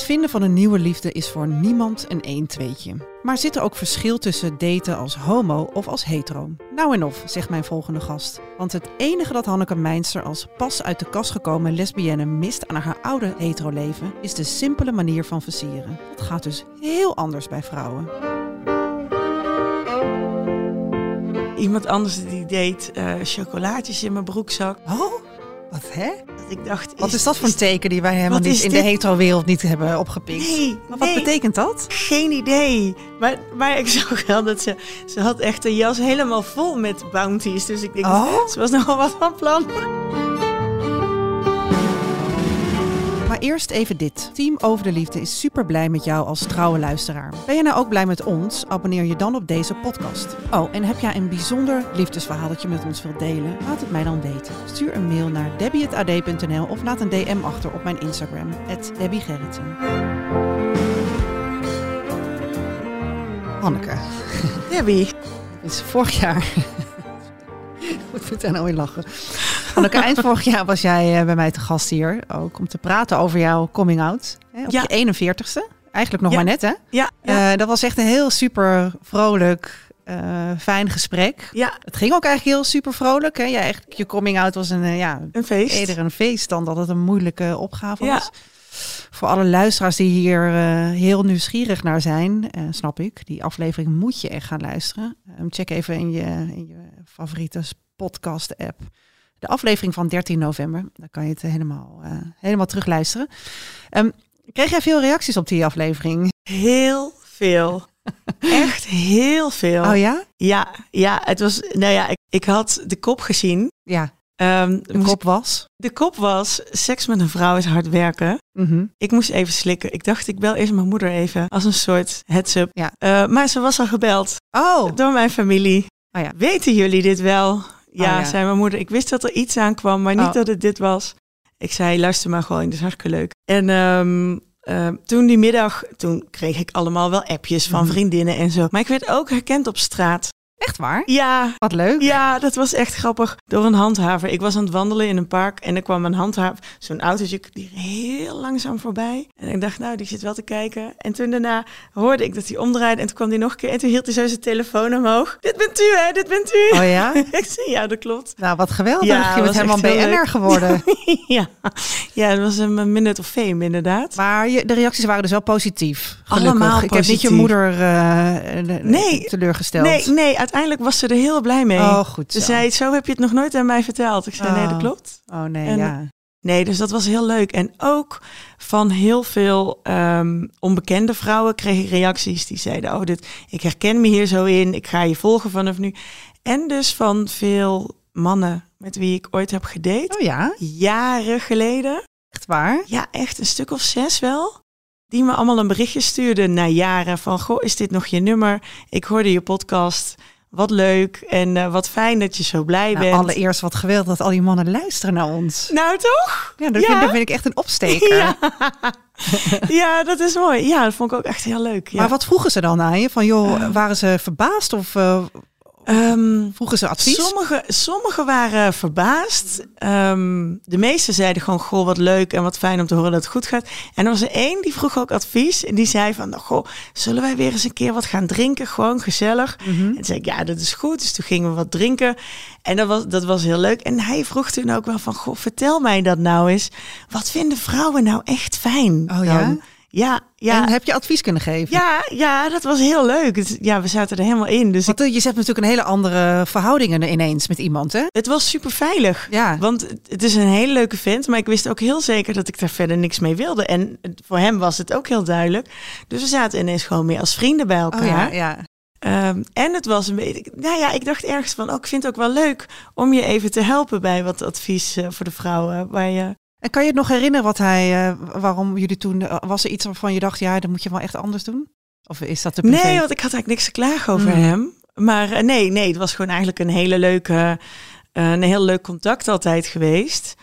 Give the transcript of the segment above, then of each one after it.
Het vinden van een nieuwe liefde is voor niemand een één tweetje. Maar zit er ook verschil tussen daten als homo of als hetero? Nou en of, zegt mijn volgende gast. Want het enige dat Hanneke Meinster als pas uit de kast gekomen lesbienne mist aan haar oude hetero leven, is de simpele manier van versieren. Dat gaat dus heel anders bij vrouwen. Iemand anders die deed eh, chocolaatjes in mijn broekzak. Oh, wat hè? Dat ik dacht, Wat is dat voor een teken die wij helemaal niet in de hetero-wereld niet hebben opgepikt? Nee, Maar wat nee. betekent dat? Geen idee. Maar, maar ik zag wel dat ze... Ze had echt een jas helemaal vol met bounties. Dus ik denk, Oh. ze was nogal wat van plan. Maar eerst even dit. Team Over de Liefde is super blij met jou als trouwe luisteraar. Ben je nou ook blij met ons? Abonneer je dan op deze podcast. Oh, en heb jij een bijzonder liefdesverhaal dat je met ons wilt delen? Laat het mij dan weten. Stuur een mail naar debbie.ad.nl of laat een DM achter op mijn Instagram, @debbiegerritsen. Hanneke, Debbie. dit is vorig jaar. Wat moet daar nou lachen? Hanneke, eind vorig jaar was jij eh, bij mij te gast hier. Ook om te praten over jouw coming out. Hè, op Ja. je 41ste. Eigenlijk nog Ja. maar net, hè? Ja, ja, Eh, dat was echt een heel super vrolijk, eh, fijn gesprek. ja, Het ging ook eigenlijk heel super vrolijk. Hè? Ja, eigenlijk, je coming out was een, ja, een feest. eerder een feest dan dat het een moeilijke opgave was. Voor alle luisteraars die hier heel nieuwsgierig naar zijn, snap ik. Die aflevering moet je echt gaan luisteren. Ehm, check even in je, in je favoriete podcast app. De aflevering van 13 november. Daar kan je het helemaal, eh, helemaal terugluisteren. Ehm kreeg jij veel reacties op die aflevering? Heel veel. Echt heel veel. Oh ja? Ja, ja, het was... Nou ja, ik, ik had de kop gezien. Ja, Ehm, de kop was. de kop was, seks met een vrouw is hard werken. Mhm. Ik moest even slikken. Ik dacht, ik bel eerst mijn moeder even als een soort heads-up. Ja. Eh, maar ze was al gebeld Oh, door mijn familie. Oh ja. Weten jullie dit wel? Ja, Oh ja. zei mijn moeder. Ik wist dat er iets aankwam, maar niet Oh. dat het dit was. Ik zei, luister maar gewoon, dit is hartstikke leuk. En ehm, ehm, toen die middag, toen kreeg ik allemaal wel appjes van Mhm. vriendinnen en zo. Maar ik werd ook herkend op straat. Echt waar? Ja, Wat leuk. ja, dat was echt grappig. Door een handhaver. Ik was aan het wandelen in een park en er kwam een handhaver, zo'n autootje, die heel langzaam voorbij. En ik dacht, nou, die zit wel te kijken. En toen daarna hoorde ik dat hij omdraaide en toen kwam hij nog een keer en toen hield hij zo zijn telefoon omhoog. Dit bent u, hè? Dit bent u. Oh ja? ik zei, ja, dat klopt. Nou, wat geweldig. Ja, je was bent helemaal BN'er leuk. geworden. ja. ja, het was een minute of fame, inderdaad. Maar je, de reacties waren dus wel positief. Gelukkig. Allemaal Ik heb niet je positief. moeder eh, Nee. teleurgesteld. Nee, nee, uiteindelijk was ze er heel blij mee. Oh, goed Ze zei, zo heb je het nog nooit aan mij verteld. Ik zei, nee, dat Oh. klopt. Oh nee, En- ja. Nee, dus dat was heel leuk. En ook van heel veel ehm, onbekende vrouwen kreeg ik reacties die zeiden: Oh, dit, ik herken me hier zo in, ik ga je volgen vanaf nu. En dus van veel mannen met wie ik ooit heb gedate, Oh ja, jaren geleden. echt waar? Ja, echt een stuk of zes wel. Die me allemaal een berichtje stuurden na jaren van: Goh, is dit nog je nummer? Ik hoorde je podcast. Wat leuk en eh, wat fijn dat je zo blij Nou, bent. allereerst wat geweldig dat al die mannen luisteren naar ons. Nou, toch? Ja, dat, Ja. Vind, dat vind ik echt een opsteker. Ja. ja, dat is mooi. Ja, dat vond ik ook echt heel leuk. Ja. Maar wat vroegen ze dan aan je? Van joh, waren ze verbaasd of eh, Ehm, vroegen ze advies? sommige, sommige waren verbaasd. Ehm, de meeste zeiden gewoon, goh, wat leuk en wat fijn om te horen dat het goed gaat. En er was er één die vroeg ook advies. En die zei van, nou, goh, zullen wij weer eens een keer wat gaan drinken? Gewoon gezellig. Mhm. En toen zei ik, ja, dat is goed. Dus toen gingen we wat drinken. En dat was, dat was heel leuk. En hij vroeg toen ook wel van, goh, vertel mij dat nou eens. Wat vinden vrouwen nou echt fijn? Oh dan? Ja, ja. En heb je advies kunnen geven? Ja, ja, dat was heel leuk. Ja, we zaten er helemaal in. Dus Want eh, je zet natuurlijk een hele andere verhoudingen ineens met iemand, hè? het was super veilig. Ja. Want het- is een hele leuke vent, maar ik wist ook heel zeker dat ik daar verder niks mee wilde. En voor hem was het ook heel duidelijk. Dus we zaten ineens gewoon meer als vrienden bij elkaar. Oh ja, ja. Ehm, en het was een beetje, nou ja, ik dacht ergens van, oh, ik vind het ook wel leuk om je even te helpen bij wat advies eh, voor de vrouwen. Waar je, En kan je het nog herinneren wat hij, eh, waarom jullie toen, eh, was er iets waarvan je dacht, ja, dat moet je wel echt anders doen? Of is dat de privé? Nee, want ik had eigenlijk niks te klagen over Mm. hem. Maar eh, nee, nee, het was gewoon eigenlijk een hele leuke, een heel leuk contact altijd geweest.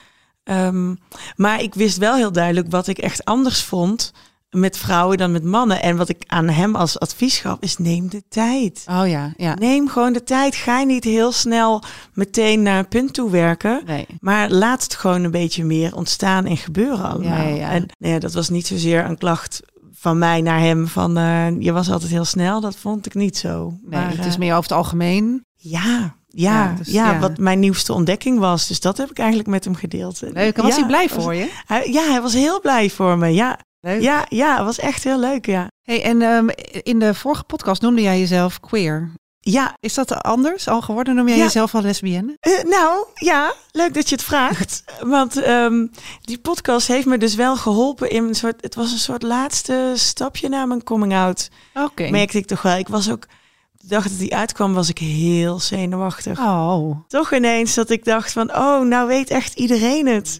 Ehm, maar ik wist wel heel duidelijk wat ik echt anders vond met vrouwen dan met mannen. En wat ik aan hem als advies gaf, is neem de tijd. Oh ja, ja. Neem gewoon de tijd. Ga niet heel snel meteen naar een punt toe werken. Nee. Maar laat het gewoon een beetje meer ontstaan en gebeuren allemaal. Ja, ja, ja. En nou ja, dat was niet zozeer een klacht van mij naar hem van eh, je was altijd heel snel. Dat vond ik niet zo. Nee, Maar, het is eh, meer over het algemeen. ja, ja, Ja, ja, dus ja. wat mijn nieuwste ontdekking was. Dus dat heb ik eigenlijk met hem gedeeld. Leuk. En was Ja, hij blij was- voor je? Hij, ja, hij was heel blij voor me. Ja, Leuk. ja, ja, het was echt heel leuk. Ja, Hey, en ehm, in de vorige podcast noemde jij jezelf queer. ja Is dat anders al geworden? Noem jij Ja. jezelf al lesbienne? Eh, nou, ja, leuk dat je het vraagt. Want ehm, die podcast heeft me dus wel geholpen in een soort... Het was een soort laatste stapje naar mijn coming out. Oké. Merkte ik toch wel. Ik was ook... De dag dat die uitkwam was ik heel zenuwachtig. Oh, Toch ineens dat ik dacht van... Oh, nou weet echt iedereen het.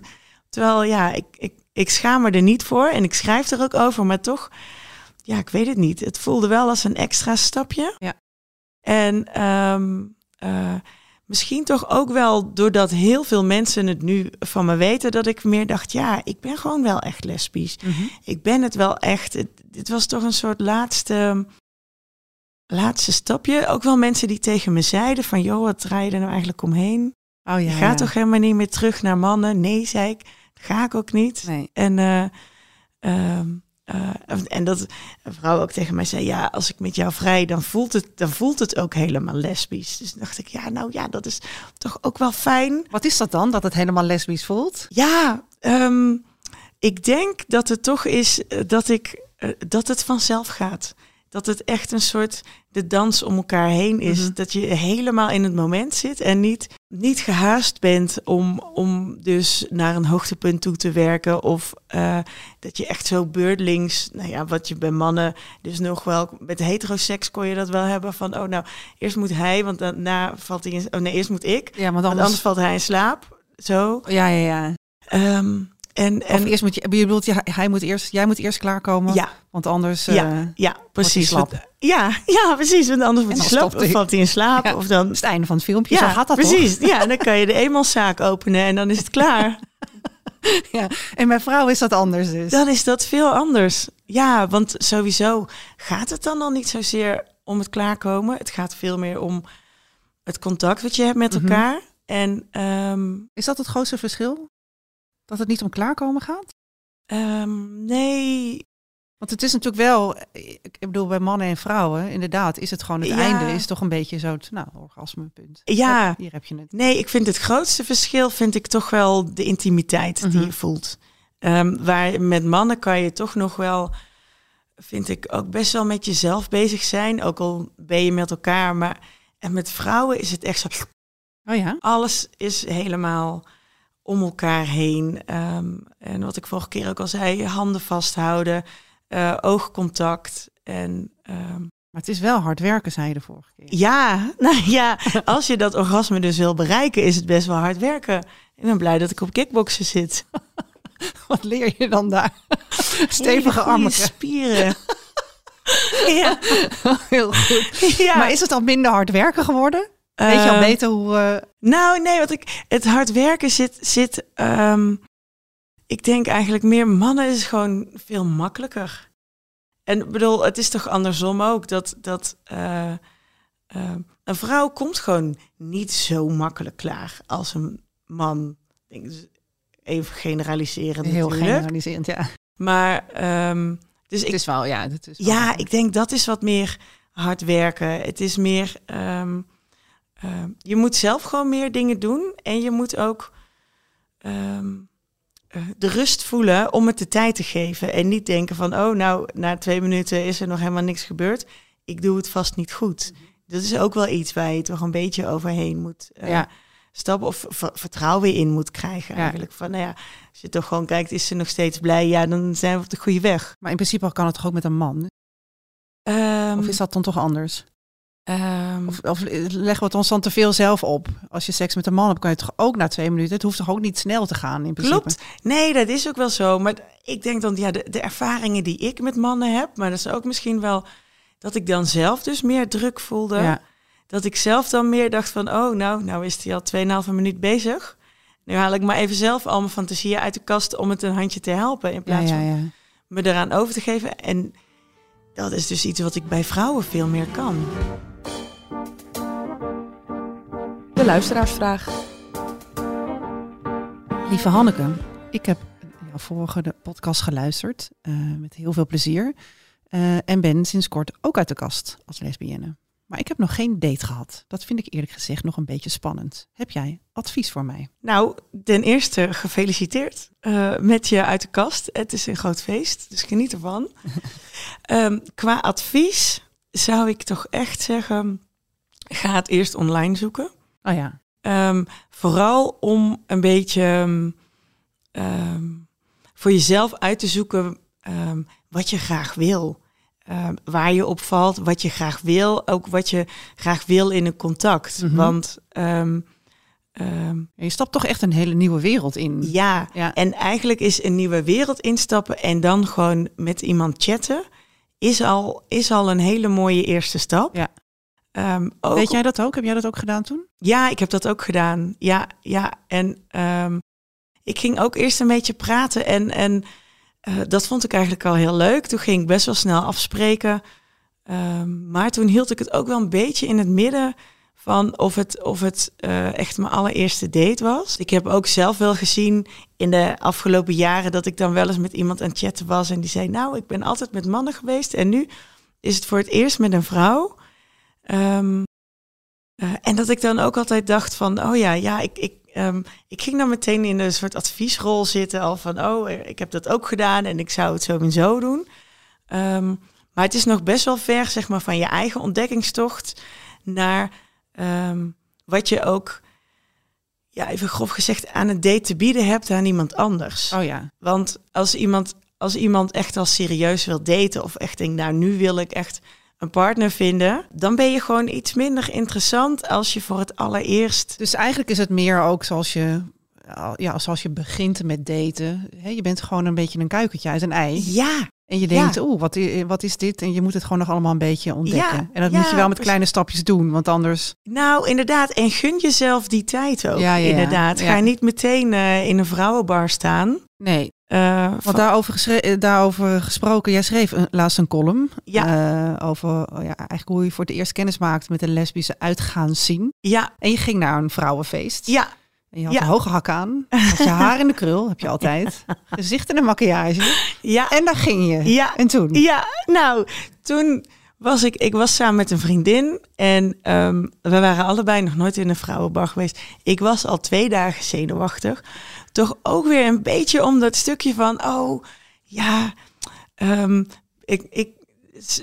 Terwijl, ja, ik, ik, ik schaam me er niet voor. En ik schrijf er ook over. Maar toch, ja, ik weet het niet. Het voelde wel als een extra stapje. Ja. En ehm, eh, misschien toch ook wel doordat heel veel mensen het nu van me weten, dat ik meer dacht, ja, ik ben gewoon wel echt lesbisch. Mhm. Ik ben het wel echt. Het, dit was toch een soort laatste, laatste stapje. Ook wel mensen die tegen me zeiden van, joh, wat draai je er nou eigenlijk omheen? oh ja. je gaat ja. toch helemaal niet meer terug naar mannen? Nee, zei ik. Ga ik ook niet. Nee. En, eh, ehm, eh, en dat een vrouw ook tegen mij zei: Ja, als ik met jou vrij, dan voelt het, dan voelt het ook helemaal lesbisch. Dus dacht ik: Ja, nou ja, dat is toch ook wel fijn. Wat is dat dan, dat het helemaal lesbisch voelt? Ja, ehm, ik denk dat het toch is eh, dat, ik, dat het vanzelf gaat. Dat het echt een soort de dans om elkaar heen is. Mhm. Dat je helemaal in het moment zit en niet, niet gehaast bent om, om dus naar een hoogtepunt toe te werken. Of eh, dat je echt zo beurdelings, nou ja, wat je bij mannen dus nog wel, met heteroseks kon je dat wel hebben van, oh nou, eerst moet hij, want daarna valt hij in, oh nee, eerst moet ik. Ja, want Want anders... anders valt hij in slaap. Zo. Ja, ja, ja. Ehm, en, Of en eerst moet je, je bedoelt, ja, hij moet eerst, jij moet eerst klaarkomen, ja, want anders... Ja. eh, ja, precies. Want- Ja, ja, precies. Want anders wordt hij slap of hij. valt hij in slaap. Ja. Of dan, dat is het einde van het filmpje, ja, zo gaat dat precies. toch? Ja, en dan kan je de eenmanszaak openen en dan is het klaar. Ja. En bij vrouw is dat anders dus. dan is dat veel anders. Ja, want sowieso gaat het dan al niet zozeer om het klaarkomen. Het gaat veel meer om het contact wat je hebt met Mhm. elkaar. En ehm, Is dat het grootste verschil? Dat het niet om klaarkomen gaat? ehm, nee, Want het is natuurlijk wel, ik bedoel bij mannen en vrouwen, inderdaad, is het gewoon het Ja. einde, is toch een beetje zo, het, nou, orgasmepunt. Ja. Hier heb je het. Nee, ik vind het grootste verschil vind ik toch wel de intimiteit die Mhm. je voelt. Ehm, waar met mannen kan je toch nog wel, vind ik, ook best wel met jezelf bezig zijn. Ook al ben je met elkaar. Maar en met vrouwen is het echt zo. Oh ja? Alles is helemaal om elkaar heen. Ehm, en wat ik vorige keer ook al zei, handen vasthouden, eh, oogcontact. En ehm, Maar het is wel hard werken, zei je de vorige keer. ja, nou ja, als je dat orgasme dus wil bereiken, is het best wel hard werken. Ik ben blij dat ik op kickboksen zit. Wat leer je dan daar? Stevige armen. spieren. ja. Heel goed. ja. Maar is het dan minder hard werken geworden? Weet je al Eh, beter hoe... eh, Nou, nee, wat ik, het hard werken zit, zit ehm, ik denk eigenlijk meer mannen is gewoon veel makkelijker. En ik bedoel, het is toch andersom ook dat, dat eh, eh, een vrouw komt gewoon niet zo makkelijk klaar als een man. Ik denk, dus even generaliseren heel natuurlijk. generaliserend, ja. Maar ehm, dus ik het is wel, ja. Het is wel- Ja, ik denk dat is wat meer hard werken. Het is meer. ehm, ehm, je moet zelf gewoon meer dingen doen. En je moet ook ehm, eh, de rust voelen om het de tijd te geven. En niet denken van, oh, nou, na twee minuten is er nog helemaal niks gebeurd. Ik doe het vast niet goed. Dat is ook wel iets waar je toch een beetje overheen moet eh, Ja. stappen. Of ver- vertrouwen weer in moet krijgen Ja. eigenlijk. Van, nou ja, als je toch gewoon kijkt, is ze nog steeds blij? Ja, dan zijn we op de goede weg. Maar in principe kan het toch ook met een man? Ehm, Of is dat dan toch anders? Ehm, Of, of leggen we het ons dan te veel zelf op? Als je seks met een man hebt, kan je toch ook na twee minuten... Het hoeft toch ook niet snel te gaan in principe? Klopt. Nee, dat is ook wel zo. Maar ik denk dan, ja, de, de ervaringen die ik met mannen heb, maar dat is ook misschien wel dat ik dan zelf dus meer druk voelde. Ja. Dat ik zelf dan meer dacht van, oh, nou, nou is hij al 2,5 minuut bezig. Nu haal ik maar even zelf al mijn fantasieën uit de kast om het een handje te helpen. In plaats ja, van me eraan over te geven. En dat is dus iets wat ik bij vrouwen veel meer kan. De luisteraarsvraag. Lieve Hanneke, ik heb jouw vorige de podcast geluisterd eh, met heel veel plezier. eh, en ben sinds kort ook uit de kast als lesbienne. Maar ik heb nog geen date gehad. Dat vind ik eerlijk gezegd nog een beetje spannend. Heb jij advies voor mij? Nou, ten eerste gefeliciteerd eh, met je uit de kast. Het is een groot feest, dus geniet ervan. Ehm, qua advies zou ik toch echt zeggen, ga het eerst online zoeken. Oh ja, Ehm, vooral om een beetje ehm, ehm, voor jezelf uit te zoeken wat je graag wil. Waar je op valt, wat je graag wil. Ook wat je graag wil in een contact. Mhm. Want je stapt toch echt een hele nieuwe wereld in. ja, Ja. en eigenlijk is een nieuwe wereld instappen en dan gewoon met iemand chatten, is al, is al een hele mooie eerste stap. Ja. Ehm, ook Weet jij dat ook? Heb jij dat ook gedaan toen? Ja, ik heb dat ook gedaan. Ja, ja. En ehm, ik ging ook eerst een beetje praten en, en eh, dat vond ik eigenlijk al heel leuk. Toen ging ik best wel snel afspreken. Ehm, maar toen hield ik het ook wel een beetje in het midden van of het, of het eh, echt mijn allereerste date was. Ik heb ook zelf wel gezien in de afgelopen jaren dat ik dan wel eens met iemand aan het chatten was en die zei, nou, ik ben altijd met mannen geweest en nu is het voor het eerst met een vrouw. Ehm, eh, en dat ik dan ook altijd dacht van, oh ja, ja, ik, ik, ehm, ik ging dan meteen in een soort adviesrol zitten. Al van, oh, eh, ik heb dat ook gedaan en ik zou het zo en zo doen. Ehm, maar het is nog best wel ver, zeg maar, van je eigen ontdekkingstocht naar wat je ook, ja, even grof gezegd, aan een date te bieden hebt aan iemand anders. Oh ja. Want als iemand, als iemand echt al serieus wil daten of echt denkt, nou nu wil ik echt een partner vinden, dan ben je gewoon iets minder interessant als je voor het allereerst. Dus eigenlijk is het meer ook zoals je, ja, zoals je begint met daten. Hè, je bent gewoon een beetje een kuikentje uit een ei. Ja, En je denkt, Ja. oeh, wat, wat is dit? En je moet het gewoon nog allemaal een beetje ontdekken. Ja, en dat ja, moet je wel met kleine stapjes doen, want anders... nou inderdaad. En gun jezelf die tijd ook. Ja, ja, ja. Inderdaad. Ga niet meteen eh, in een vrouwenbar staan. Nee, Eh, want van- daarover, eh, daarover gesproken, jij schreef een, laatst een column Ja. eh, over oh ja, eigenlijk hoe je voor het eerst kennis maakt met de lesbische uitgaanszien. ja, En je ging naar een vrouwenfeest. ja, En je had Ja. een hoge hak aan. Had je haar in de krul, heb je altijd. Gezicht en een maquillage. ja. En daar ging je. Ja. En toen? Ja, nou, toen was ik, ik was samen met een vriendin en ehm, we waren allebei nog nooit in een vrouwenbar geweest. Ik was al twee dagen zenuwachtig. Toch ook weer een beetje om dat stukje van, oh ja, ehm, ik, ik,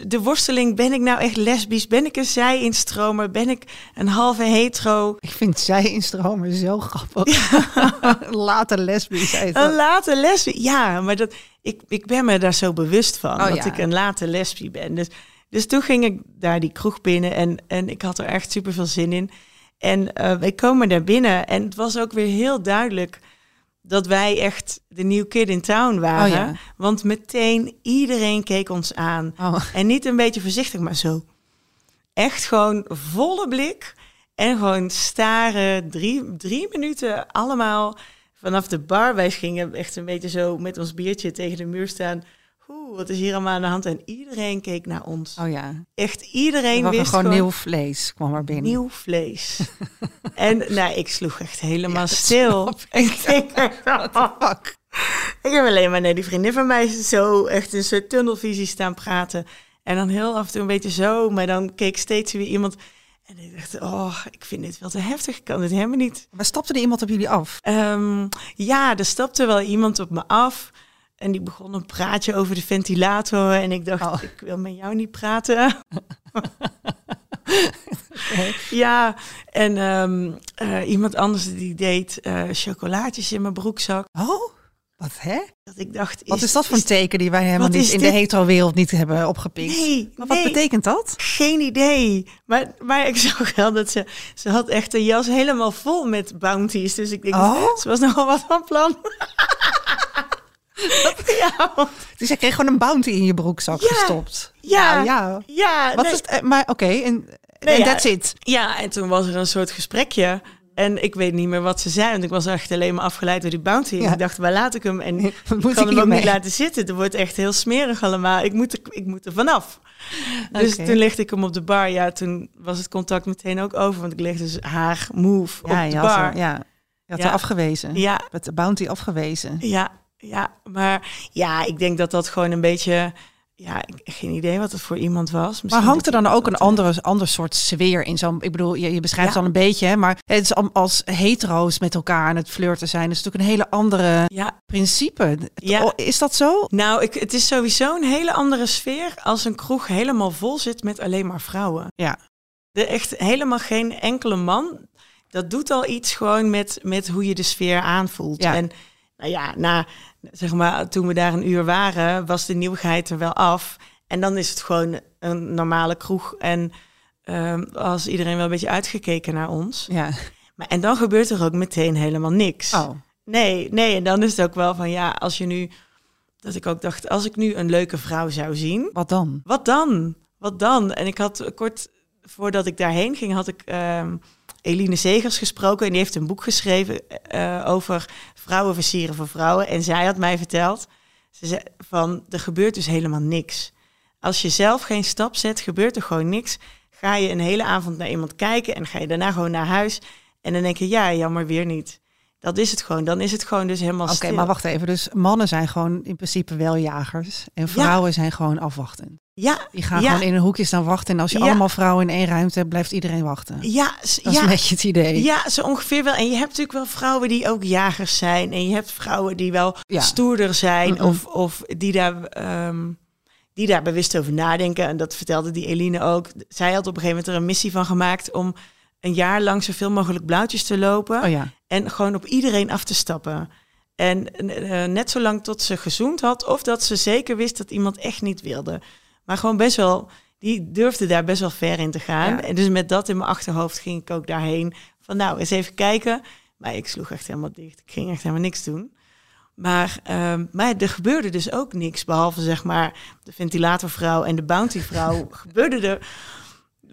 de worsteling, ben ik nou echt lesbisch? Ben ik een zij-instromer? Ben ik een halve hetero? Ik vind zij instromen zo grappig. Later lesbisch. heet Een late lesbie. Ja, maar dat, ik, ik ben me daar zo bewust van. Oh, dat ja. ik een late lesbie ben. Dus, dus toen ging ik daar die kroeg binnen. En, en ik had er echt super veel zin in. En eh wij komen daar binnen. En het was ook weer heel duidelijk dat wij echt de new kid in town waren. Oh, ja. Want meteen iedereen keek ons aan. Oh. En niet een beetje voorzichtig, maar zo. Echt gewoon volle blik. En gewoon staren. Drie, drie minuten allemaal vanaf de bar. Wij gingen echt een beetje zo met ons biertje tegen de muur staan. Oeh, wat is hier allemaal aan de hand? En iedereen keek naar ons. Oh ja. Echt iedereen Er wist gewoon nieuw vlees kwam er binnen. nieuw vlees. en nou, ik sloeg echt helemaal stil. snap Ik denk echt, Fuck. ik heb alleen maar naar die vriendin van mij zo echt een soort tunnelvisie staan praten. En dan heel af en toe een beetje zo, maar dan keek steeds weer iemand. En ik dacht, oh, ik vind dit veel te heftig. Ik kan dit helemaal niet. Maar stapte er iemand op jullie af? Ehm, ja, er stapte wel iemand op me af. En die begon een praatje over de ventilator. En ik dacht, Oh. ik wil met jou niet praten. Ja, en ehm, eh, iemand anders die deed eh, chocolaatjes in mijn broekzak. Oh, wat hè? Dat ik dacht, Wat is dat voor een teken die wij helemaal niet is in de hetero-wereld niet hebben opgepikt? Nee, Maar wat nee. betekent dat? Geen idee. Maar, maar ik zag wel dat ze... Ze had echt een jas helemaal vol met bounties. Dus ik denk, Oh. ze was nogal wat van plan. ja, Dus je kreeg gewoon een bounty in je broekzak Ja. gestopt. Ja. Nou, ja. ja. Wat nee. is het? eh, Maar oké, en Nee, ja. that's it. Ja, en toen was er een soort gesprekje. En ik weet niet meer wat ze zei, want ik was echt alleen maar afgeleid door die bounty. Ja. ik dacht, waar laat ik hem? En ik Moet kan ik hem ook niet laten zitten. Het wordt echt heel smerig allemaal. Ik moet er, ik moet er vanaf. Dus toen lichtte ik hem op de bar. Ja, toen was het contact meteen ook over. Want ik leg dus haar move Ja, op de had, bar. er, ja, je had Ja. er afgewezen. ja, Met de bounty afgewezen. Ja, ja, maar ja, ik denk dat dat gewoon een beetje, ja, ik geen idee wat het voor iemand was. Maar hangt er dat dan ook een dat, eh, andere, ander soort sfeer in zo'n... Ik bedoel, je, je beschrijft Ja. het al een beetje, hè, maar het is al- als hetero's met elkaar aan het flirten zijn... is natuurlijk een hele andere Ja, principe. Ja. Is dat zo? nou, ik, het is sowieso een hele andere sfeer als een kroeg helemaal vol zit met alleen maar vrouwen. Ja. Er echt helemaal geen enkele man. Dat doet al iets gewoon met, met hoe je de sfeer aanvoelt. Ja. En nou ja, na, zeg maar, toen we daar een uur waren, was de nieuwigheid er wel af. En dan is het gewoon een normale kroeg. En ehm, als iedereen wel een beetje uitgekeken naar ons. Ja. Maar, en dan gebeurt er ook meteen helemaal niks. Oh, Nee, nee. En dan is het ook wel van ja, als je nu. Dat ik ook dacht, als ik nu een leuke vrouw zou zien, wat dan? wat dan? Wat dan? En ik had kort voordat ik daarheen ging, had ik ehm, Eline Zegers gesproken. En die heeft een boek geschreven eh, over vrouwen versieren voor vrouwen. En zij had mij verteld, ze van, er gebeurt dus helemaal niks. Als je zelf geen stap zet, gebeurt er gewoon niks. Ga je een hele avond naar iemand kijken en ga je daarna gewoon naar huis. En dan denk je, ja, jammer weer niet. Dat is het gewoon. Dan is het gewoon dus helemaal Oké, maar wacht even. Dus mannen zijn gewoon in principe wel jagers. En vrouwen zijn gewoon afwachtend. Ja, Die gaan Ja. gewoon in een hoekje staan wachten. En als je Ja. allemaal vrouwen in één ruimte hebt, blijft iedereen wachten. ja, Dat ja. is een beetje het idee. Ja, zo ongeveer wel. En je hebt natuurlijk wel vrouwen die ook jagers zijn. En je hebt vrouwen die wel stoerder zijn. Of, of die, daar, ehm, die daar bewust over nadenken. En dat vertelde die Eline ook. Zij had op een gegeven moment er een missie van gemaakt... om een jaar lang zoveel mogelijk blauwtjes te lopen. Oh ja. En gewoon op iedereen af te stappen. En eh, net zolang tot ze gezoend had... of dat ze zeker wist dat iemand echt niet wilde. Maar gewoon best wel... Die durfde daar best wel ver in te gaan. Ja. En dus met dat in mijn achterhoofd ging ik ook daarheen. Van nou, eens even kijken. Maar ik sloeg echt helemaal dicht. Ik ging echt helemaal niks doen. Maar, ehm, maar er gebeurde dus ook niks. Behalve zeg maar de ventilatorvrouw en de bountyvrouw. gebeurde er...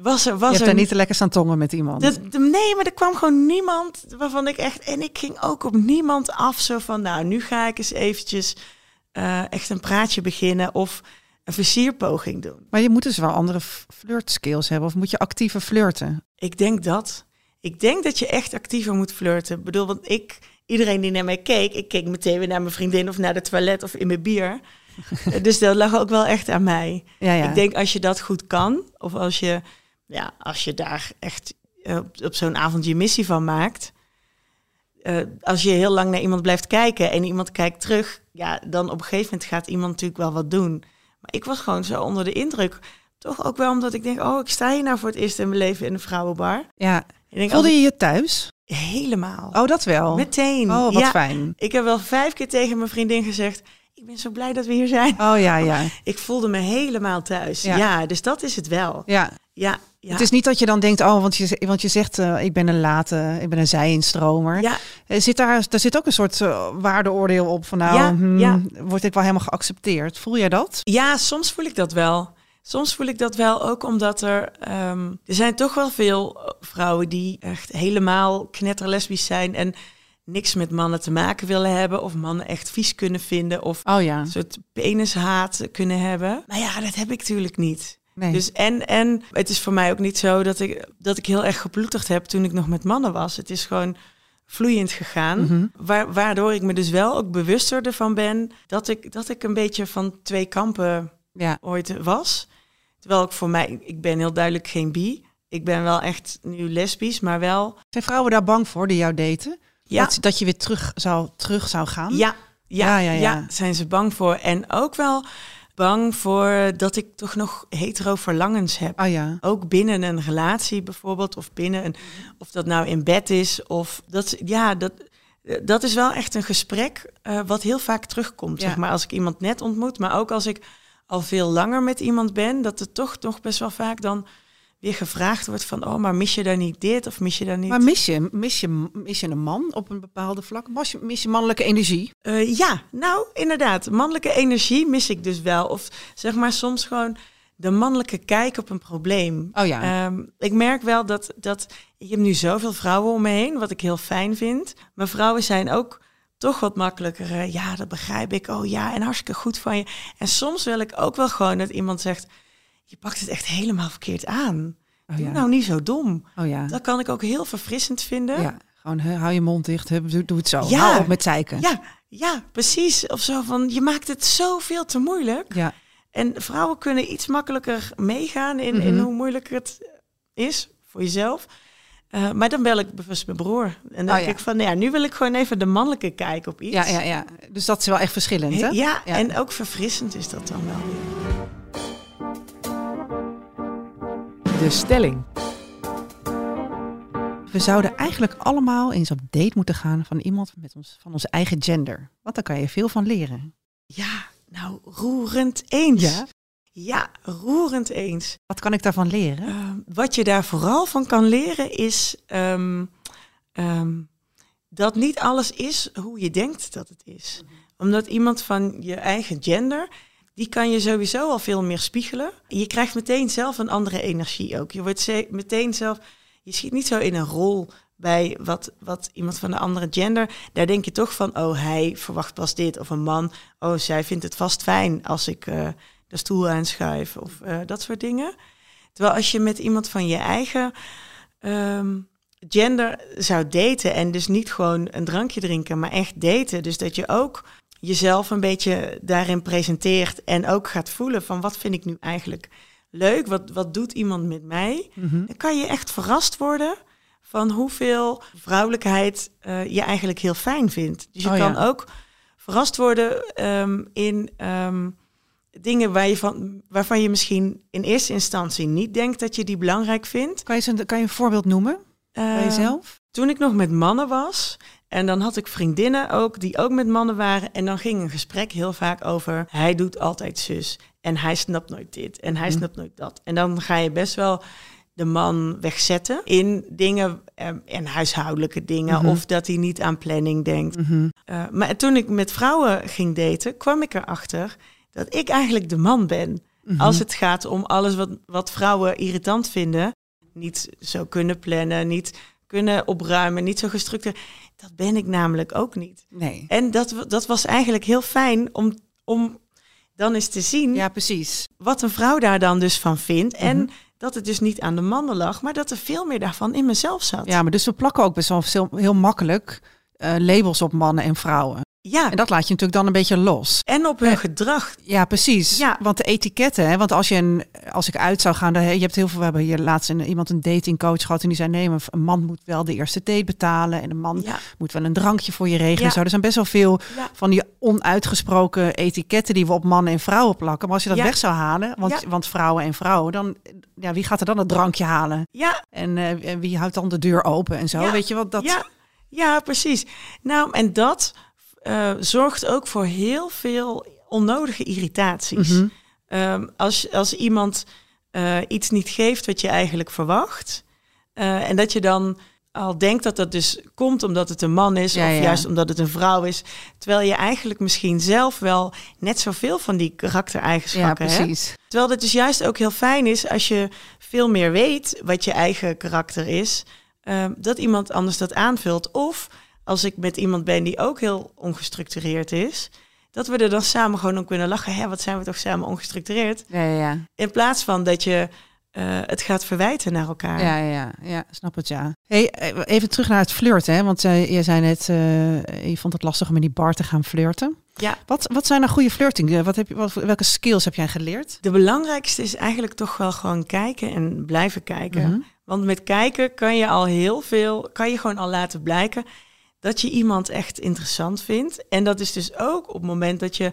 Was er, Je was hebt er daar niet te lekker staan tongen met iemand. dat- nee, maar er kwam gewoon niemand waarvan ik echt... En ik ging ook op niemand af zo van... Nou, nu ga ik eens eventjes eh, echt een praatje beginnen of een versierpoging doen. Maar je moet dus wel andere flirtskills hebben. Of moet je actiever flirten? Ik denk dat. Ik denk dat je echt actiever moet flirten. Ik bedoel, want ik... Iedereen die naar mij keek, ik keek meteen weer naar mijn vriendin of naar de toilet of in mijn bier. dus dat lag ook wel echt aan mij. Ja, ja. Ik denk als je dat goed kan, of als je, ja, als je daar echt eh, op, op zo'n avond je missie van maakt. eh, als je heel lang naar iemand blijft kijken en iemand kijkt terug, ja, dan op een gegeven moment gaat iemand natuurlijk wel wat doen. Maar ik was gewoon zo onder de indruk. Toch ook wel omdat ik denk, oh, ik sta hier nou voor het eerst in mijn leven in een vrouwenbar. ja. Denk, Voelde als je je thuis? helemaal. Oh, dat wel. Meteen. Oh, wat ja, fijn. ik heb wel vijf keer tegen mijn vriendin gezegd, ik ben zo blij dat we hier zijn. Oh ja, ja. Ik voelde me helemaal thuis. Ja. Ja, dus dat is het wel. ja. Ja, ja. Het is niet dat je dan denkt, oh, want je, want je zegt, eh, ik ben een late, ik ben een zijinstromer. Ja, Er Zit daar, daar zit ook een soort eh, waardeoordeel op van, nou, Ja, hmm, ja. word ik wel helemaal geaccepteerd? Voel jij dat? ja, soms voel ik dat wel. Soms voel ik dat wel ook omdat er... ehm, er zijn toch wel veel vrouwen die echt helemaal knetterlesbisch zijn... en niks met mannen te maken willen hebben... of mannen echt vies kunnen vinden... of Oh ja. een soort penishaat kunnen hebben. Maar ja, dat heb ik natuurlijk niet. Nee. Dus en, en het is voor mij ook niet zo dat ik, dat ik heel erg geploeterd heb toen ik nog met mannen was. Het is gewoon vloeiend gegaan. Mhm. Waar, waardoor ik me dus wel ook bewuster ervan ben dat ik, dat ik een beetje van twee kampen ja. ooit was. Terwijl ik voor mij, ik ben heel duidelijk geen bi. Ik ben wel echt nu lesbisch, maar wel. Zijn vrouwen daar bang voor die jou daten? Ja, Dat, dat je weer terug zou, terug zou gaan? ja, ja, Ja, ja, ja, ja. zijn ze bang voor. En ook wel bang voor dat ik toch nog hetero verlangens heb. Oh ja. Ook binnen een relatie bijvoorbeeld, of binnen een, of dat nou in bed is, of dat, ja, dat, dat is wel echt een gesprek eh, wat heel vaak terugkomt. Ja. Zeg maar als ik iemand net ontmoet, maar ook als ik al veel langer met iemand ben, dat er toch nog best wel vaak dan weer gevraagd wordt van, oh, maar mis je daar niet dit of mis je daar niet? Maar mis je, mis, je, mis je een man op een bepaalde vlak? Mis je, mis je mannelijke energie? Eh, ja, nou inderdaad, mannelijke energie mis ik dus wel. Of zeg maar soms gewoon de mannelijke kijk op een probleem. Oh ja. Ehm, ik merk wel dat, dat ik heb nu zoveel vrouwen om me heen, wat ik heel fijn vind. Maar vrouwen zijn ook toch wat makkelijker. eh, ja, dat begrijp ik. Oh ja, en hartstikke goed van je. En soms wil ik ook wel gewoon dat iemand zegt, je pakt het echt helemaal verkeerd aan. oh Doe ja. nou niet zo dom. oh ja. Dat kan ik ook heel verfrissend vinden. ja. Gewoon hou je mond dicht. Doe, het zo. Ja. Hou op met zeiken. Ja, ja, precies. Of zo van, je maakt het zoveel te moeilijk. Ja. En vrouwen kunnen iets makkelijker meegaan in, in Mhm. hoe moeilijk het is voor jezelf. Eh, maar dan bel ik bewust mijn broer. En dan Oh, denk ja. ik van, nou ja, nu wil ik gewoon even de mannelijke kijk op iets. Ja, ja, ja. Dus dat is wel echt verschillend, hè? Ja, Ja. en ook verfrissend is dat dan wel weer. De stelling. We zouden eigenlijk allemaal eens op date moeten gaan van iemand met ons, van onze eigen gender. Want daar kan je veel van leren. Ja, nou, roerend eens. Ja? Ja, roerend eens. Wat kan ik daarvan leren? Uh, wat je daar vooral van kan leren is um, um, dat niet alles is hoe je denkt dat het is. Omdat iemand van je eigen gender, die kan je sowieso al veel meer spiegelen. Je krijgt meteen zelf een andere energie ook. Je wordt meteen zelf, je schiet niet zo in een rol bij wat, wat iemand van de andere gender. Daar denk je toch van, oh hij verwacht pas dit. Of een man, oh zij vindt het vast fijn als ik uh, de stoel aanschuif. Of uh, dat soort dingen. Terwijl als je met iemand van je eigen um, gender zou daten en dus niet gewoon een drankje drinken, maar echt daten. Dus dat je ook jezelf een beetje daarin presenteert en ook gaat voelen van wat vind ik nu eigenlijk leuk, wat, wat doet iemand met mij. Mm-hmm. Dan kan je echt verrast worden van hoeveel vrouwelijkheid uh, je eigenlijk heel fijn vindt. Dus je oh, kan ja. ook verrast worden um, in um, dingen waar je van, waarvan je misschien in eerste instantie niet denkt dat je die belangrijk vindt. Kan je, een, kan je een voorbeeld noemen uh, bij jezelf? Toen ik nog met mannen was, en dan had ik vriendinnen ook die ook met mannen waren. En dan ging een gesprek heel vaak over hij doet altijd zus. En hij snapt nooit dit. En hij mm. snapt nooit dat. En dan ga je best wel de man wegzetten in dingen en, en huishoudelijke dingen. Mhm. Of dat hij niet aan planning denkt. Mm-hmm. Uh, maar toen ik met vrouwen ging daten, kwam ik erachter dat ik eigenlijk de man ben. Mhm. Als het gaat om alles wat, wat vrouwen irritant vinden. Niet zo kunnen plannen, niet kunnen opruimen, niet zo gestructureerd. Dat ben ik namelijk ook niet. Nee. En dat, dat was eigenlijk heel fijn om, om dan eens te zien Ja, precies. wat een vrouw daar dan dus van vindt. Mhm. En dat het dus niet aan de mannen lag, maar dat er veel meer daarvan in mezelf zat. Ja, maar dus we plakken ook best wel heel, heel makkelijk uh, labels op mannen en vrouwen. Ja. En dat laat je natuurlijk dan een beetje los. En op hun Ja. gedrag. Ja, precies. Ja. Want de etiketten, hè, want als, je een, als ik uit zou gaan, dan, je hebt heel veel, we hebben hier laatst een, iemand een datingcoach gehad en die zei nee, een man moet wel de eerste date betalen en een man Ja. moet wel een drankje voor je regelen. Ja. Zo. Er zijn best wel veel Ja. van die onuitgesproken etiketten die we op mannen en vrouwen plakken. Maar als je dat weg zou halen, want, want vrouwen en vrouwen, dan ja, wie gaat er dan het drankje halen? Ja, En eh, wie houdt dan de deur open en zo? Weet je wat dat? ja, ja, precies. Nou, en dat eh, zorgt ook voor heel veel onnodige irritaties. Mhm. Ehm, als, als iemand eh, iets niet geeft wat je eigenlijk verwacht. eh, en dat je dan al denkt dat dat dus komt omdat het een man is. Ja, of ja. juist omdat het een vrouw is. Terwijl je eigenlijk misschien zelf wel net zoveel van die Ja, karaktereigenschappen hebt. precies. Terwijl het dus juist ook heel fijn is als je veel meer weet wat je eigen karakter is, ehm, dat iemand anders dat aanvult. Of als ik met iemand ben die ook heel ongestructureerd is, dat we er dan samen gewoon om kunnen lachen. Hé, wat zijn we toch samen ongestructureerd? Ja, ja, ja. In plaats van dat je eh, het gaat verwijten naar elkaar. Ja, ja, ja, ja, snap het, ja. Hey, eh, even terug naar het flirten, hè? want uh, je zei net, uh, je vond het lastig om met die bar te gaan flirten. Ja. Wat, wat zijn nou goede flirting? Wat heb je, wat, welke skills heb jij geleerd? De belangrijkste is eigenlijk toch wel gewoon kijken en blijven kijken. Mhm. Want met kijken kan je al heel veel, kan je gewoon al laten blijken dat je iemand echt interessant vindt. En dat is dus ook op het moment dat je,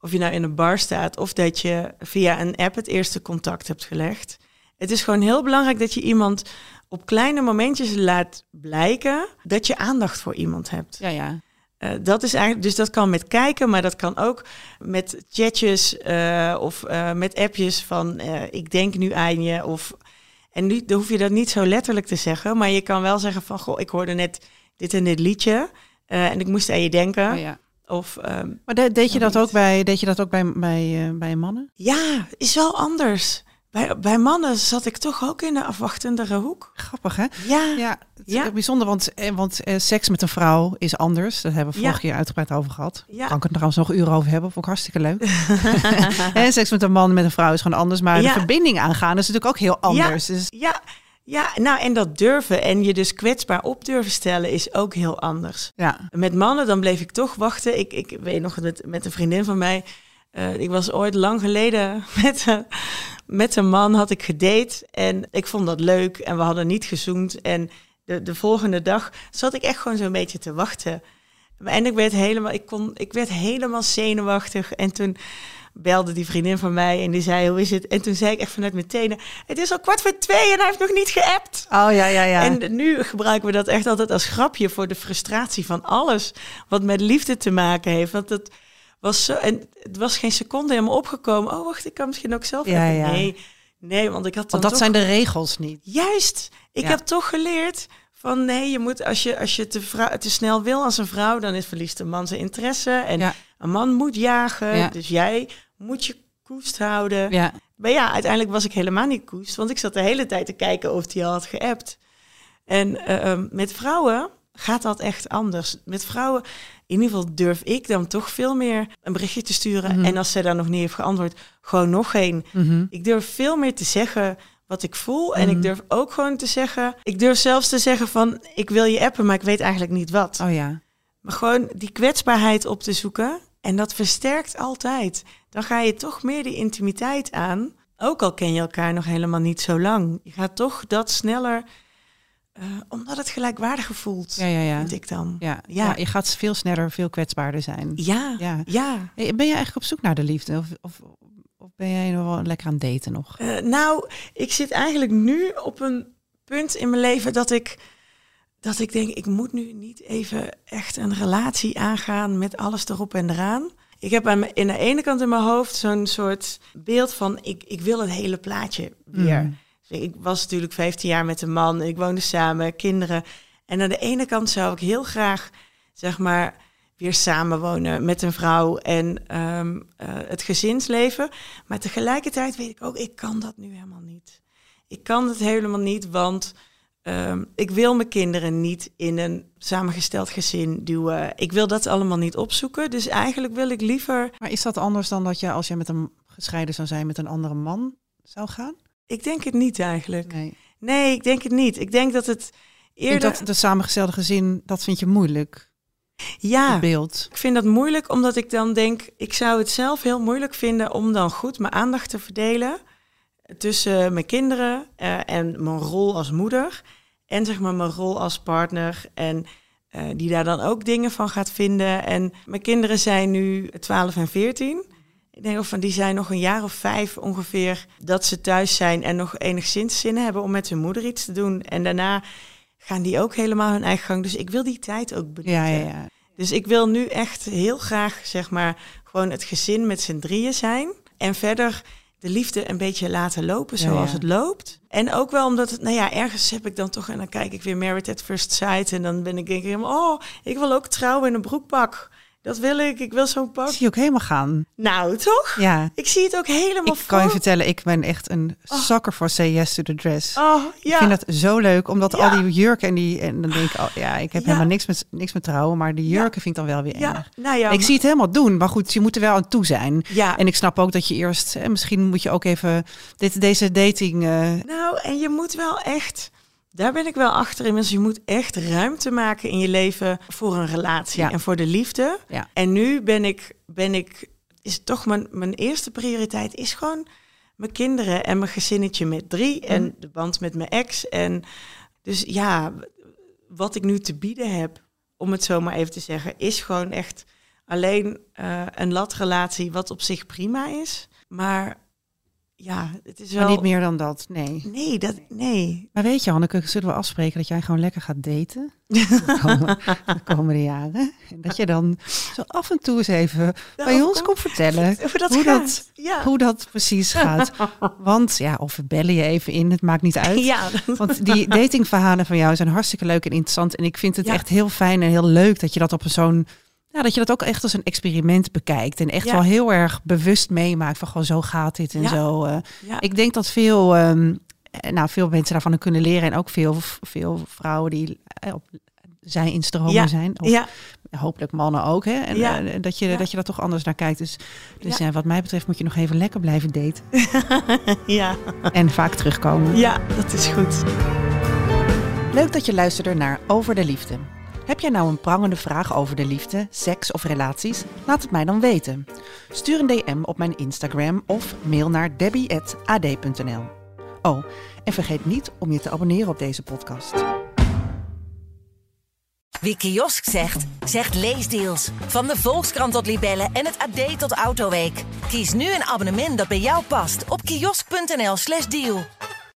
of je nou in een bar staat of dat je via een app het eerste contact hebt gelegd. Het is gewoon heel belangrijk dat je iemand op kleine momentjes laat blijken dat je aandacht voor iemand hebt. Ja, ja. Uh, dat is eigenlijk, dus dat kan met kijken, maar dat kan ook met chatjes uh, of uh, met appjes van ik denk nu aan je. Of, en nu dan hoef je dat niet zo letterlijk te zeggen, maar je kan wel zeggen van goh, ik hoorde net dit en dit liedje en ik moest aan je denken. Oh, ja. Of, um, maar de, deed, je dat ook bij, deed je dat ook bij, bij, bij mannen? Ja, is wel anders. bij, bij mannen zat ik toch ook in de afwachtendere hoek. Grappig, hè? Ja, Ja, het is Ja. ook bijzonder, want, eh, want eh, seks met een vrouw is anders. Daar hebben we vorige Ja. keer uitgebreid over gehad. Ja. Kan ik het trouwens nog uren over hebben, vond ik hartstikke leuk. en seks met een man met een vrouw is gewoon anders, maar Ja. de verbinding aangaan is natuurlijk ook heel anders. Dus ja, ja, nou en dat durven en je dus kwetsbaar op durven stellen is ook heel anders. ja, Met mannen, dan bleef ik toch wachten. Ik, ik weet nog met, met een vriendin van mij. eh, ik was ooit lang geleden met met een man had ik gedate. En ik vond dat leuk. En we hadden niet gezoend. En de, de volgende dag zat ik echt gewoon zo'n beetje te wachten. En ik werd helemaal, ik kon, ik werd helemaal zenuwachtig. En toen belde die vriendin van mij en die zei, hoe is het? En toen zei ik echt vanuit mijn tenen, het is al kwart voor twee en hij heeft nog niet geappt. oh ja, ja, ja. En nu gebruiken we dat echt altijd als grapje voor de frustratie van alles wat met liefde te maken heeft. Want het was zo, en het was geen seconde helemaal opgekomen. Oh, wacht, ik kan misschien ook zelf. Ja, ja. Nee, nee, want ik had dan want dat toch- zijn de regels niet. Juist, ik Ja. heb toch geleerd van nee, je moet als je, als je te, vrou- te snel wil als een vrouw, dan is verliest de man zijn interesse. En Ja. een man moet jagen, Ja. dus jij moet je koest houden. Ja, Maar ja, uiteindelijk was ik helemaal niet koest, want ik zat de hele tijd te kijken of hij al had geappt. En eh, ehm, met vrouwen gaat dat echt anders. Met vrouwen, in ieder geval durf ik dan toch veel meer een berichtje te sturen. Mhm. En als zij dan nog niet heeft geantwoord, gewoon nog geen. mhm. Ik durf veel meer te zeggen wat ik voel. En Mhm. ik durf ook gewoon te zeggen. Ik durf zelfs te zeggen van ik wil je appen, maar ik weet eigenlijk niet wat. oh ja. Maar gewoon die kwetsbaarheid op te zoeken. En dat versterkt altijd. Dan ga je toch meer die intimiteit aan. Ook al ken je elkaar nog helemaal niet zo lang. Je gaat toch dat sneller. eh, omdat het gelijkwaardiger voelt. Ja, ja, ja. Vind ik dan. Ja, Ja. je gaat veel sneller, veel kwetsbaarder zijn. Ja. Ja. Ja. Ben je eigenlijk op zoek naar de liefde? Of, of, of ben jij nog wel lekker aan daten nog? Eh, nou, ik zit eigenlijk nu op een punt in mijn leven dat ik, dat ik denk, ik moet nu niet even echt een relatie aangaan met alles erop en eraan. Ik heb aan, in de ene kant in mijn hoofd zo'n soort beeld van, ik, ik wil het hele plaatje weer. Mm. Dus ik was natuurlijk 15 jaar met een man, ik woonde samen, kinderen. En aan de ene kant zou ik heel graag, zeg maar, weer samenwonen met een vrouw en ehm, eh, het gezinsleven. Maar tegelijkertijd weet ik ook, ik kan dat nu helemaal niet. Ik kan het helemaal niet, want ehm, ik wil mijn kinderen niet in een samengesteld gezin duwen. Ik wil dat allemaal niet opzoeken. Dus eigenlijk wil ik liever. Maar is dat anders dan dat je als je met een gescheiden zou zijn met een andere man zou gaan? Ik denk het niet eigenlijk. Nee. Nee, ik denk het niet. Ik denk dat het eerder. dat de samengestelde gezin, dat vind je moeilijk, ja, beeld. Ik vind dat moeilijk omdat ik dan denk, ik zou het zelf heel moeilijk vinden om dan goed mijn aandacht te verdelen tussen mijn kinderen eh, en mijn rol als moeder en zeg maar mijn rol als partner en eh, die daar dan ook dingen van gaat vinden. En mijn kinderen zijn nu 12 en 14. Ik denk van die zijn nog een jaar of vijf ongeveer dat ze thuis zijn en nog enigszins zin hebben om met hun moeder iets te doen. En daarna gaan die ook helemaal hun eigen gang. Dus ik wil die tijd ook benutten. Ja, ja, ja. Dus ik wil nu echt heel graag, zeg maar, gewoon het gezin met z'n drieën zijn. En verder de liefde een beetje laten lopen zoals ja. het loopt. En ook wel omdat het, nou ja, ergens heb ik dan toch, en dan kijk ik weer Married at First Sight. En dan ben ik denk ik, oh, ik wil ook trouwen in een broekpak. Dat wil ik, ik wil zo'n pak. Ik zie je ook helemaal gaan. Nou, toch? Ja. Ik zie het ook helemaal Ik kan je vertellen, ik ben echt een zakker voor Say Yes to the Dress. Oh, ja. Ik vind dat zo leuk, omdat Ja. al die jurken en die... En dan denk ik, oh, ja, ik heb Ja. helemaal niks met, niks met trouwen, maar die jurken vind ik dan wel weer ja, erg. nou ja. ik zie het helemaal doen, maar goed, je moet er wel aan toe zijn. ja. En ik snap ook dat je eerst, hè, misschien moet je ook even dit, deze dating. eh, Nou, en je moet wel echt, daar ben ik wel achter inmiddels, je moet echt ruimte maken in je leven voor een relatie Ja. en voor de liefde. Ja. En nu ben ik, ben ik, is toch mijn, mijn eerste prioriteit is gewoon mijn kinderen en mijn gezinnetje met drie en Mhm. de band met mijn ex. En dus ja, wat ik nu te bieden heb, om het zo maar even te zeggen, is gewoon echt alleen eh, een latrelatie, wat op zich prima is. Maar ja, het is wel... maar niet meer dan dat, nee. Nee, dat, nee. Maar weet je, Hanneke, zullen we afspreken dat jij gewoon lekker gaat daten? De komende, de komende jaren. En dat je dan zo af en toe eens even bij ons komt vertellen Hoe dat hoe dat- ja. hoe dat precies gaat. Want ja, of we bellen je even in, het maakt niet uit. Ja, Want die datingverhalen van jou zijn hartstikke leuk en interessant. En ik vind het Ja. echt heel fijn en heel leuk dat je dat op een zo'n Ja, dat je dat ook echt als een experiment bekijkt. En echt Ja. wel heel erg bewust meemaakt van gewoon zo gaat dit en Ja. zo. eh. Ja. Ik denk dat veel, eh, nou, veel mensen daarvan kunnen leren. En ook veel, veel vrouwen die eh, op zij instromen zijn. Of hopelijk mannen ook. Hè? En dat, je, dat je daar toch anders naar kijkt. Dus, dus wat mij betreft moet je nog even lekker blijven daten. ja, en vaak terugkomen. ja, dat is goed. Leuk dat je luisterde naar Over de Liefde. Heb jij nou een prangende vraag over de liefde, seks of relaties? Laat het mij dan weten. Stuur een DM op mijn Instagram of mail naar debbie.ad.nl. Oh, en vergeet niet om je te abonneren op deze podcast. Wie kiosk zegt, zegt leesdeals. Van de Volkskrant tot Libellen en het AD tot Autoweek. Kies nu een abonnement dat bij jou past op kiosk.nl/slash deal.